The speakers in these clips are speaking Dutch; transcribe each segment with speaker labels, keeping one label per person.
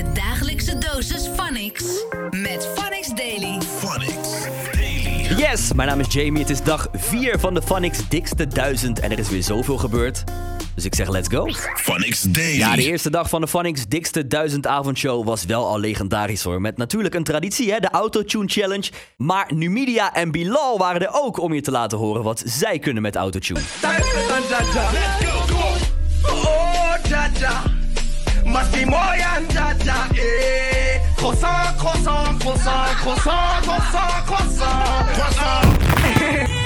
Speaker 1: Je dagelijkse dosis Phonics. Met Phonics Daily.
Speaker 2: Phonics Daily.
Speaker 3: Yes, mijn naam is Jamie. Het is dag 4 van de Phonics dikste 1000 en er is weer zoveel gebeurd. Dus ik zeg let's go.
Speaker 2: Phonics Daily.
Speaker 3: Ja, de eerste dag van de Phonics dikste 1000 avondshow was wel al legendarisch hoor. Met natuurlijk een traditie, hè, de Autotune Challenge. Maar Numidia en Bilal waren er ook om je te laten horen wat zij kunnen met Autotune.
Speaker 4: Oh, Jaja. Must be more than Jaja, eh. Croissant, croissant, croissant, croissant, croissant, croissant, croissant.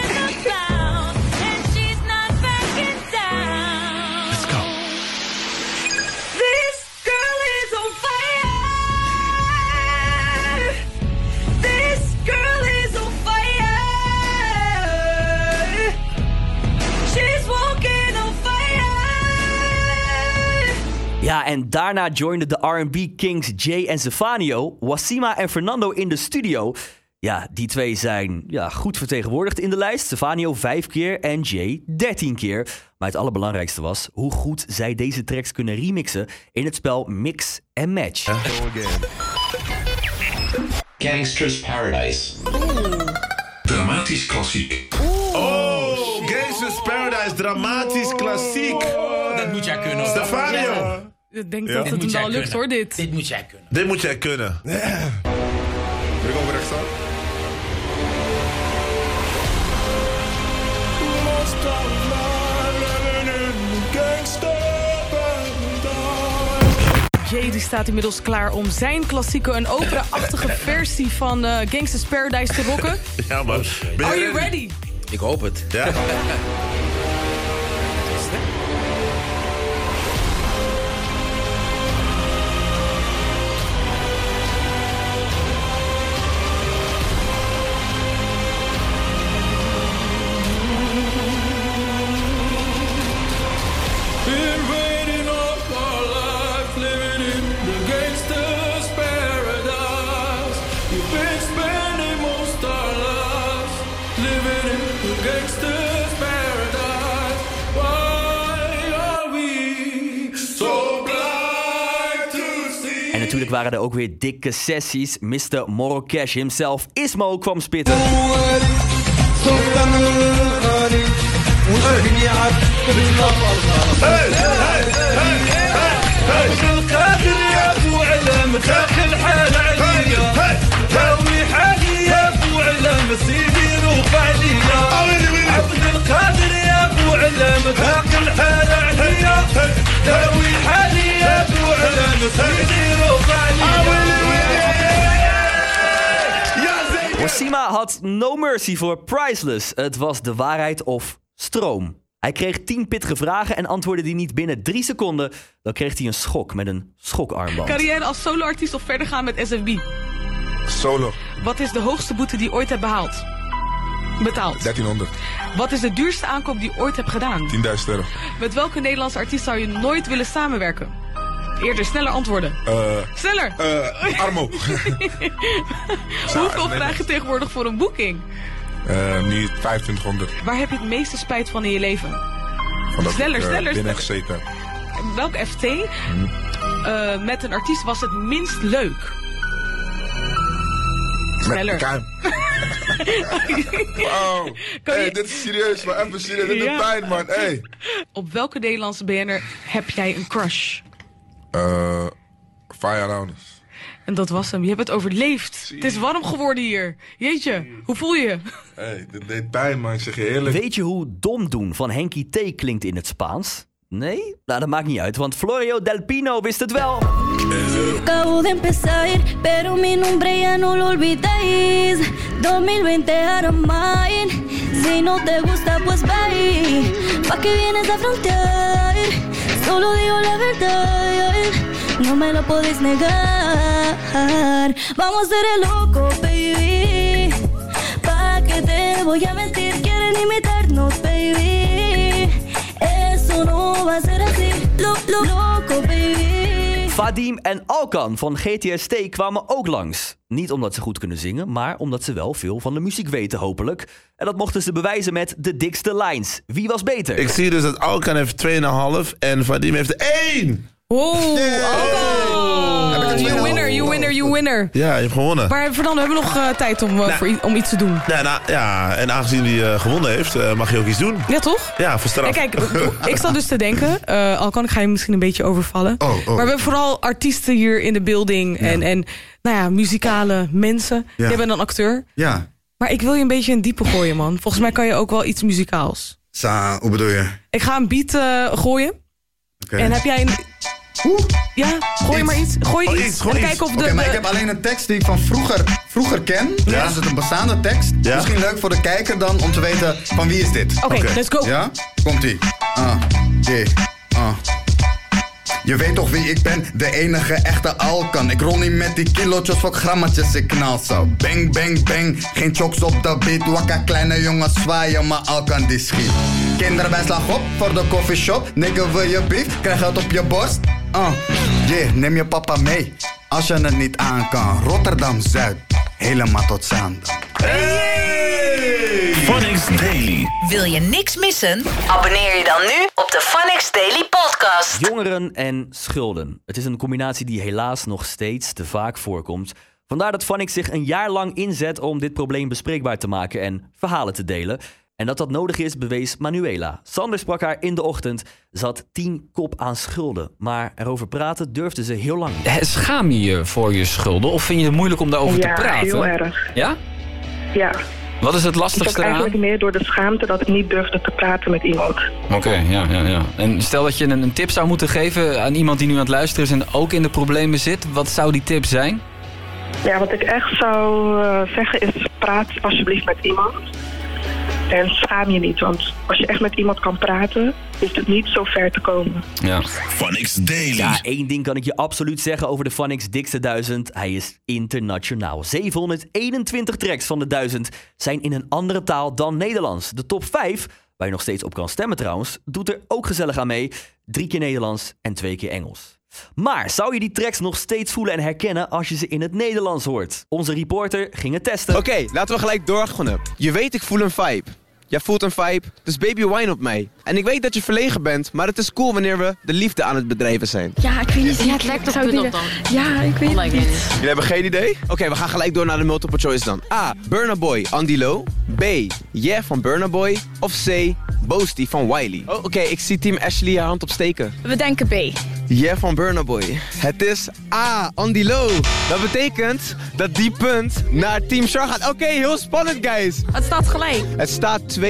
Speaker 3: Ja, en daarna joinden de R&B Kings Jay en Zefanio, Wasima en Fernando in de studio. Ja, die twee zijn ja, goed vertegenwoordigd in de lijst. Zefanio vijf keer en Jay dertien keer. Maar het allerbelangrijkste was hoe goed zij deze tracks kunnen remixen in het spel Mix and Match.
Speaker 5: Gangster's Paradise.
Speaker 2: Dramatisch klassiek.
Speaker 6: Oh, Gangsters Paradise, dramatisch klassiek.
Speaker 7: Dat moet jij kunnen.
Speaker 6: Stefano,
Speaker 8: Ik denk
Speaker 6: Ja.
Speaker 8: dat
Speaker 7: Dit
Speaker 8: het hem wel lukt
Speaker 7: kunnen.
Speaker 8: hoor, dit.
Speaker 7: Dit moet jij kunnen.
Speaker 6: dit moet jij kunnen. Wil ik over rechts staan?
Speaker 8: Jay die staat inmiddels klaar om zijn klassieke, een opera-achtige versie van eh, Gangsta's Paradise te rocken.
Speaker 6: Ja, man. Ben
Speaker 8: Are you ready?
Speaker 7: Ik hoop het.
Speaker 6: Ja.
Speaker 3: natuurlijk waren er ook weer dikke sessies. Mr. Morocash himself, Ismo, kwam spitten.
Speaker 4: القادر يا ابو علم داخل حال عليا داوي حالي يا ابو علم سيدي رفع ليا عبد القادر يا ابو علم داخل حال عليا
Speaker 3: Wasima had no mercy voor Priceless. Het was de waarheid of stroom. Hij kreeg 10 pittige vragen en antwoordde die niet binnen 3 seconden. Dan kreeg hij een schok met een schokarmband.
Speaker 8: Carrière als soloartiest of verder gaan met SFB.
Speaker 6: Solo,
Speaker 8: Wat is de hoogste boete die je ooit hebt behaald? Betaald.
Speaker 6: 1300,
Speaker 8: Wat is de duurste aankoop die je ooit hebt gedaan?
Speaker 6: 10.000 euro.
Speaker 8: Met welke Nederlandse artiest zou je nooit willen samenwerken? Eerder, sneller antwoorden.
Speaker 6: Eh,
Speaker 8: Sneller!
Speaker 6: eh, Armo.
Speaker 8: Hoeveel vraag je tegenwoordig voor een boeking?
Speaker 6: Eh, nu 2500.
Speaker 8: Waar heb je het meeste spijt van in je leven?
Speaker 6: Van dat
Speaker 8: Sneller,
Speaker 6: ik,
Speaker 8: sneller,
Speaker 6: binnen gezeten.
Speaker 8: Welk FT eh, met een artiest was het minst leuk? Sneller.
Speaker 6: Wow. Hey,
Speaker 8: je-
Speaker 6: dit is serieus, maar even serieus. Dit
Speaker 8: Ja.
Speaker 6: doet pijn, man. Hey.
Speaker 8: Op welke Nederlandse BN'er heb jij een crush?
Speaker 6: Eh, Fire Lounge.
Speaker 8: En dat was hem. Je hebt het overleefd. Het is warm geworden hier. Jeetje, hoe voel je?
Speaker 6: Hey, dit deed pijn, man. Ik zeg je eerlijk.
Speaker 3: Weet je hoe dom doen van Henky T klinkt in het Spaans? Nee? Nou, dat maakt niet uit, want Florio Del Pino wist het wel.
Speaker 9: Acabo de empezar, pero mi nombre ya no lo olvidéis. 2020 era mine. Si no te gusta, pues bye. Pa' que vienes a frontear. Solo digo la verdad. No me lo podéis negar. Vamos a ser el loco, baby. Pa' que te voy a mentir.
Speaker 3: Vadim en Alkan van GTST kwamen ook langs. Niet omdat ze goed kunnen zingen, maar omdat ze wel veel van de muziek weten, hopelijk. En dat mochten ze bewijzen met de dikste lines. Wie was beter?
Speaker 10: Ik zie dus dat Alkan heeft 2,5 en Vadim heeft 1.
Speaker 8: Oh,
Speaker 6: Heb ik er twee
Speaker 8: winner.
Speaker 6: Ja, je hebt gewonnen.
Speaker 8: Maar Fernando, we hebben nog eh, tijd om, eh, voor i- om iets te doen.
Speaker 6: Ja, nou, ja, en aangezien hij eh, gewonnen heeft, mag je ook iets doen.
Speaker 8: Ja, toch?
Speaker 6: Ja, voor straf.
Speaker 8: En kijk, ik zat dus te denken, al kan ik ga je misschien een beetje overvallen.
Speaker 6: Oh, oh.
Speaker 8: Maar we hebben vooral artiesten hier in de building en, en nou ja, muzikale mensen.
Speaker 10: Ja.
Speaker 8: Jij bent een acteur.
Speaker 10: Ja.
Speaker 8: Maar ik wil je een beetje een diepe gooien, man. Volgens mij kan je ook wel iets muzikaals.
Speaker 10: Sa, hoe bedoel je?
Speaker 8: Ik ga een beat gooien.
Speaker 10: Oké.
Speaker 8: En heb jij een... Ja, gooi maar iets. Gooi
Speaker 10: Oh,
Speaker 8: iets.
Speaker 10: iets, gewoon
Speaker 8: en
Speaker 10: iets.
Speaker 8: kijk of de...
Speaker 10: Oké, maar
Speaker 8: de-
Speaker 10: ik heb alleen een tekst die ik van vroeger, vroeger ken. Ja. Dus het een bestaande tekst.
Speaker 6: Ja.
Speaker 10: Misschien leuk voor de kijker dan om te weten van wie is dit.
Speaker 8: Oké, let's go.
Speaker 10: Ja? Komt-ie. Ah, yeah, ah. Je weet toch wie ik ben, de enige echte alkan. Ik rol niet met die kilootjes, fuck grammetjes, ik knal zo. Bang, bang, bang, geen chokes op de beat. Wakka kleine jongens zwaaien, maar alkan die schiet. Kinderen bij slag op, voor de coffeeshop. Nigga wil je beef, krijg het op je borst. Ah, yeah, neem je papa mee. Als je het niet aan kan, Rotterdam-Zuid, helemaal tot Zaandam.
Speaker 2: Phonics Daily.
Speaker 1: Wil je niks missen? Abonneer je dan nu op de Phonics Daily Podcast.
Speaker 3: Jongeren en schulden. Het is een combinatie die helaas nog steeds te vaak voorkomt. Vandaar dat Vanix zich een jaar lang inzet om dit probleem bespreekbaar te maken en verhalen te delen. En dat dat nodig is, bewees Manuela. Sander sprak haar in de ochtend. Ze had tien kop aan schulden. Maar erover praten durfde ze heel lang niet.
Speaker 11: Schaam je je voor je schulden of vind je het moeilijk om daarover
Speaker 12: ja,
Speaker 11: te praten?
Speaker 12: heel erg.
Speaker 11: Ja?
Speaker 12: Ja.
Speaker 11: Wat is het
Speaker 12: Ik
Speaker 11: lastigste
Speaker 12: eigenlijk
Speaker 11: eraan?
Speaker 12: meer door de schaamte dat ik niet durfde te praten met iemand.
Speaker 11: Oké, ja, ja, ja. En stel dat je een, een tip zou moeten geven aan iemand die nu aan het luisteren is en ook in de problemen zit. Wat zou die tip zijn?
Speaker 12: Ja, wat ik echt zou eh, zeggen is praat alsjeblieft met iemand. En schaam je niet, want als je echt met iemand kan praten, hoeft het niet zo ver te komen.
Speaker 11: Ja.
Speaker 2: Phonics Daily.
Speaker 3: Ja, één ding kan ik je absoluut zeggen over de Phonics dikste 1000. Hij is internationaal. 721 tracks van de 1000 zijn in een andere taal dan Nederlands. De top 5, waar je nog steeds op kan stemmen trouwens, doet er ook gezellig aan mee. Drie keer Nederlands en twee keer Engels. Maar zou je die tracks nog steeds voelen en herkennen als je ze in het Nederlands hoort? Onze reporter ging het testen.
Speaker 13: Oké, laten we gelijk doorgaan. Je weet, ik voel een vibe. Jij voelt een vibe, dus baby wine op mij. En ik weet dat je verlegen bent, maar het is cool wanneer we de liefde aan het bedrijven zijn.
Speaker 14: Ja, ik weet niet. Ja, het lijkt op dan. Ja, ik weet het niet.
Speaker 13: Jullie hebben geen idee? Oké, we gaan gelijk door naar de multiple choice dan. A. Burna Boy, Andy Low. B. Yeah van Burna Boy. Of C. Boasty van Wiley. Oh, Oké, ik zie team Ashley haar hand opsteken.
Speaker 14: We denken B.
Speaker 13: Yeah van Burna Boy. Het is A. Andy Low. Dat betekent dat die punt naar Team Char gaat. Oké, heel spannend guys.
Speaker 14: Het staat gelijk.
Speaker 13: Het staat 2-2,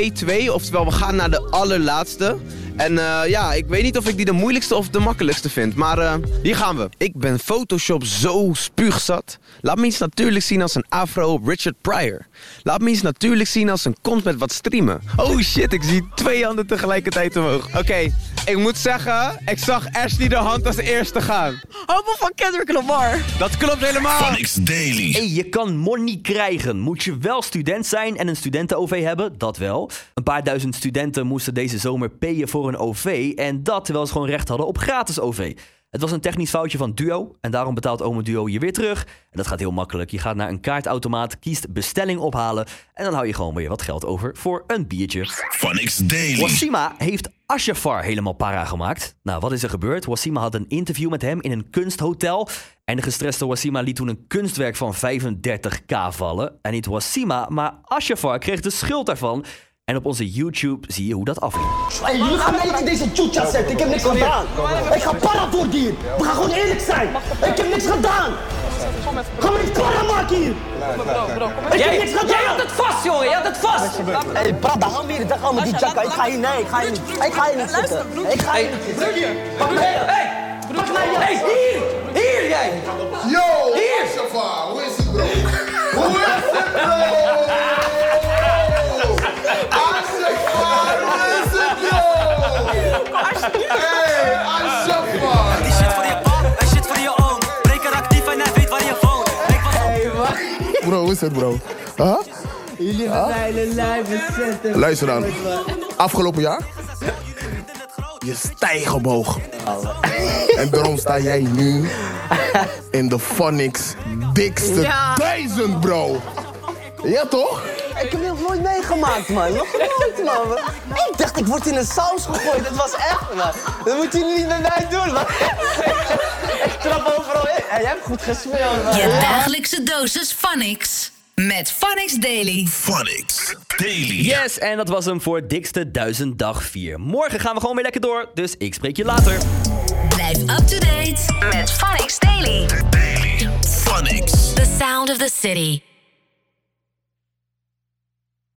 Speaker 13: oftewel we gaan naar de allerlaatste. En eh, ja, ik weet niet of ik die de moeilijkste of de makkelijkste vind. Maar eh, hier gaan we. Ik ben Photoshop zo spuugzat. Laat me iets natuurlijk zien als een afro Richard Pryor. Laat me iets natuurlijk zien als een kont met wat streamen. Oh shit, ik zie twee handen tegelijkertijd omhoog. Oké, ik moet zeggen, ik zag Ashley de hand als eerste gaan.
Speaker 14: Hopen van Kendrick Lamar.
Speaker 13: Dat klopt helemaal.
Speaker 2: Phonics Daily.
Speaker 3: Hey, je kan money krijgen. Moet je wel student zijn en een studenten-OV hebben? Dat wel. Een paar duizend studenten moesten deze zomer payen voor een OV. En dat terwijl ze gewoon recht hadden op gratis OV. Het was een technisch foutje van Duo. En daarom betaalt Ome Duo je weer terug. En dat gaat heel makkelijk. Je gaat naar een kaartautomaat, kiest bestelling ophalen. En dan hou je gewoon weer wat geld over voor een biertje.
Speaker 2: Phonics Daily.
Speaker 3: Wassima heeft Ashafar helemaal para gemaakt. Nou, wat is er gebeurd? Wassima had een interview met hem in een kunsthotel. En de gestreste Wassima liet toen een kunstwerk van 35k vallen. En niet Wassima, maar Ashafar kreeg de schuld daarvan. En op onze YouTube zie je hoe dat afliep.
Speaker 15: Hey, jullie gaan mij niet in deze chucha zetten. Ik heb niks gedaan. Ik ga para voor hier. We gaan gewoon eerlijk zijn. Ik heb niks gedaan. Ga me niet para maken hier. Ik heb niks gedaan. Jij had het vast, jongen. Je had het vast. Hé, hey, brada, hou hier. Dan gaan we die jacka. Ik ga hier, nee, ik ga hier niet. Ik ga hier niet zitten. Ik ga hier niet zitten. Pak mij, hey. Pak mij, hey, hier. Hier, jij.
Speaker 6: Yo,
Speaker 15: Hier.
Speaker 6: Hoe is het bro? Hoe is het bro? Is het bro? Huh?
Speaker 15: Jullie zijn een lijve zetten.
Speaker 6: Luister dan. Afgelopen jaar? Je stijgt omhoog. En daarom sta jij nu in de Phonics dikste
Speaker 15: Ja.
Speaker 6: duizend, bro. Ja, toch?
Speaker 15: Ik heb het nooit meegemaakt, man. Nog nooit, man. Ik dacht, ik word in een saus gegooid. Dat was echt, man. Dat moet jullie niet met mij doen, man. Trap overal in. jij hebt goed gespeeld.
Speaker 1: Je dagelijkse dosis Phonix. Met Phonix Daily.
Speaker 2: Phonix Daily.
Speaker 3: Yes, en dat was hem voor dikste duizend dag 4. Morgen gaan we gewoon weer lekker door, dus ik spreek je later.
Speaker 1: Blijf up to date met Phonix Daily.
Speaker 2: Phonix.
Speaker 1: The sound of the city.